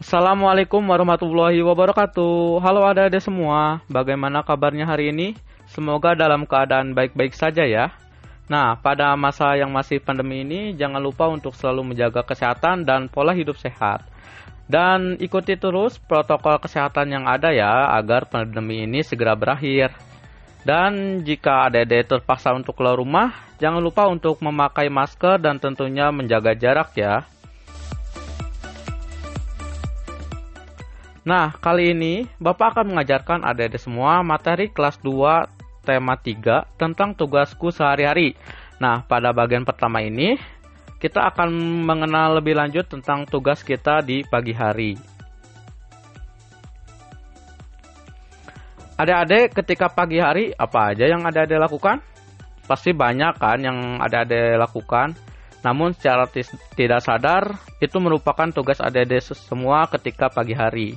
Assalamualaikum warahmatullahi wabarakatuh. Halo adik-adik semua, bagaimana kabarnya hari ini? Semoga dalam keadaan baik-baik saja ya. Nah, pada masa yang masih pandemi ini, jangan lupa untuk selalu menjaga kesehatan dan pola hidup sehat. Dan ikuti terus protokol kesehatan yang ada ya, agar pandemi ini segera berakhir. Dan jika adik-adik terpaksa untuk keluar rumah, jangan lupa untuk memakai masker dan tentunya menjaga jarak ya. Nah, kali ini Bapak akan mengajarkan adik-adik semua materi kelas 2 tema 3 tentang tugasku sehari-hari. Nah, pada bagian pertama ini kita akan mengenal lebih lanjut tentang tugas kita di pagi hari. Adik-adik ketika pagi hari apa aja yang adik-adik lakukan? Pasti banyak kan yang adik-adik lakukan. Namun secara tidak sadar itu merupakan tugas adik-adik semua ketika pagi hari.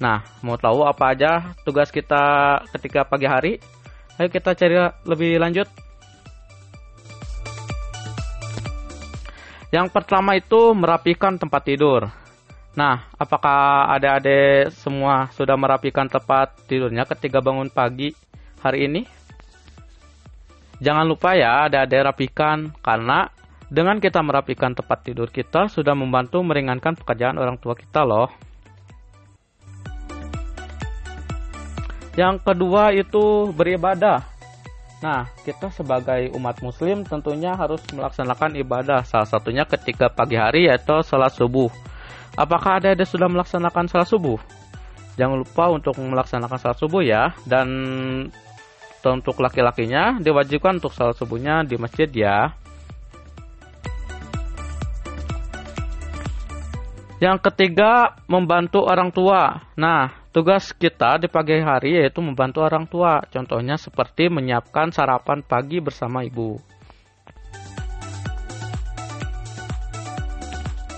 Nah, mau tahu apa aja tugas kita ketika pagi hari? Ayo kita cari lebih lanjut. Yang pertama itu merapikan tempat tidur. Nah, apakah adik-adik semua sudah merapikan tempat tidurnya ketika bangun pagi hari ini? Jangan lupa ya, adik-adik rapikan karena dengan kita merapikan tempat tidur kita sudah membantu meringankan pekerjaan orang tua kita loh. Yang kedua itu beribadah. Nah, kita sebagai umat muslim tentunya harus melaksanakan ibadah. Salah satunya ketika pagi hari yaitu sholat subuh. Apakah ada ada sudah melaksanakan sholat subuh? Jangan lupa untuk melaksanakan sholat subuh ya. Dan untuk laki-lakinya diwajibkan untuk sholat subuhnya di masjid ya. Yang ketiga, membantu orang tua. Nah, Tugas kita di pagi hari yaitu membantu orang tua, contohnya seperti menyiapkan sarapan pagi bersama ibu.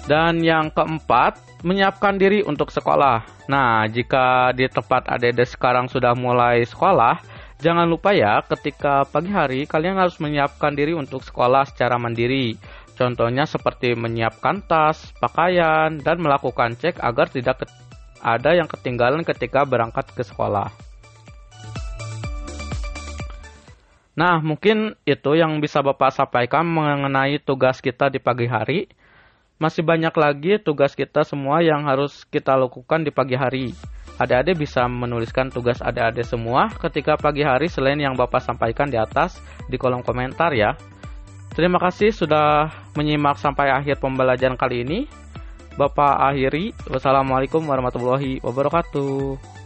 Dan yang keempat, menyiapkan diri untuk sekolah. Nah, jika di tempat adik sekarang sudah mulai sekolah, jangan lupa ya ketika pagi hari kalian harus menyiapkan diri untuk sekolah secara mandiri. Contohnya seperti menyiapkan tas, pakaian, dan melakukan cek agar tidak ada yang ketinggalan ketika berangkat ke sekolah. Nah, mungkin itu yang bisa Bapak sampaikan mengenai tugas kita di pagi hari. Masih banyak lagi tugas kita semua yang harus kita lakukan di pagi hari. Adik-adik bisa menuliskan tugas adik-adik semua ketika pagi hari selain yang Bapak sampaikan di atas di kolom komentar ya. Terima kasih sudah menyimak sampai akhir pembelajaran kali ini. Bapak akhiri. Wassalamualaikum warahmatullahi wabarakatuh.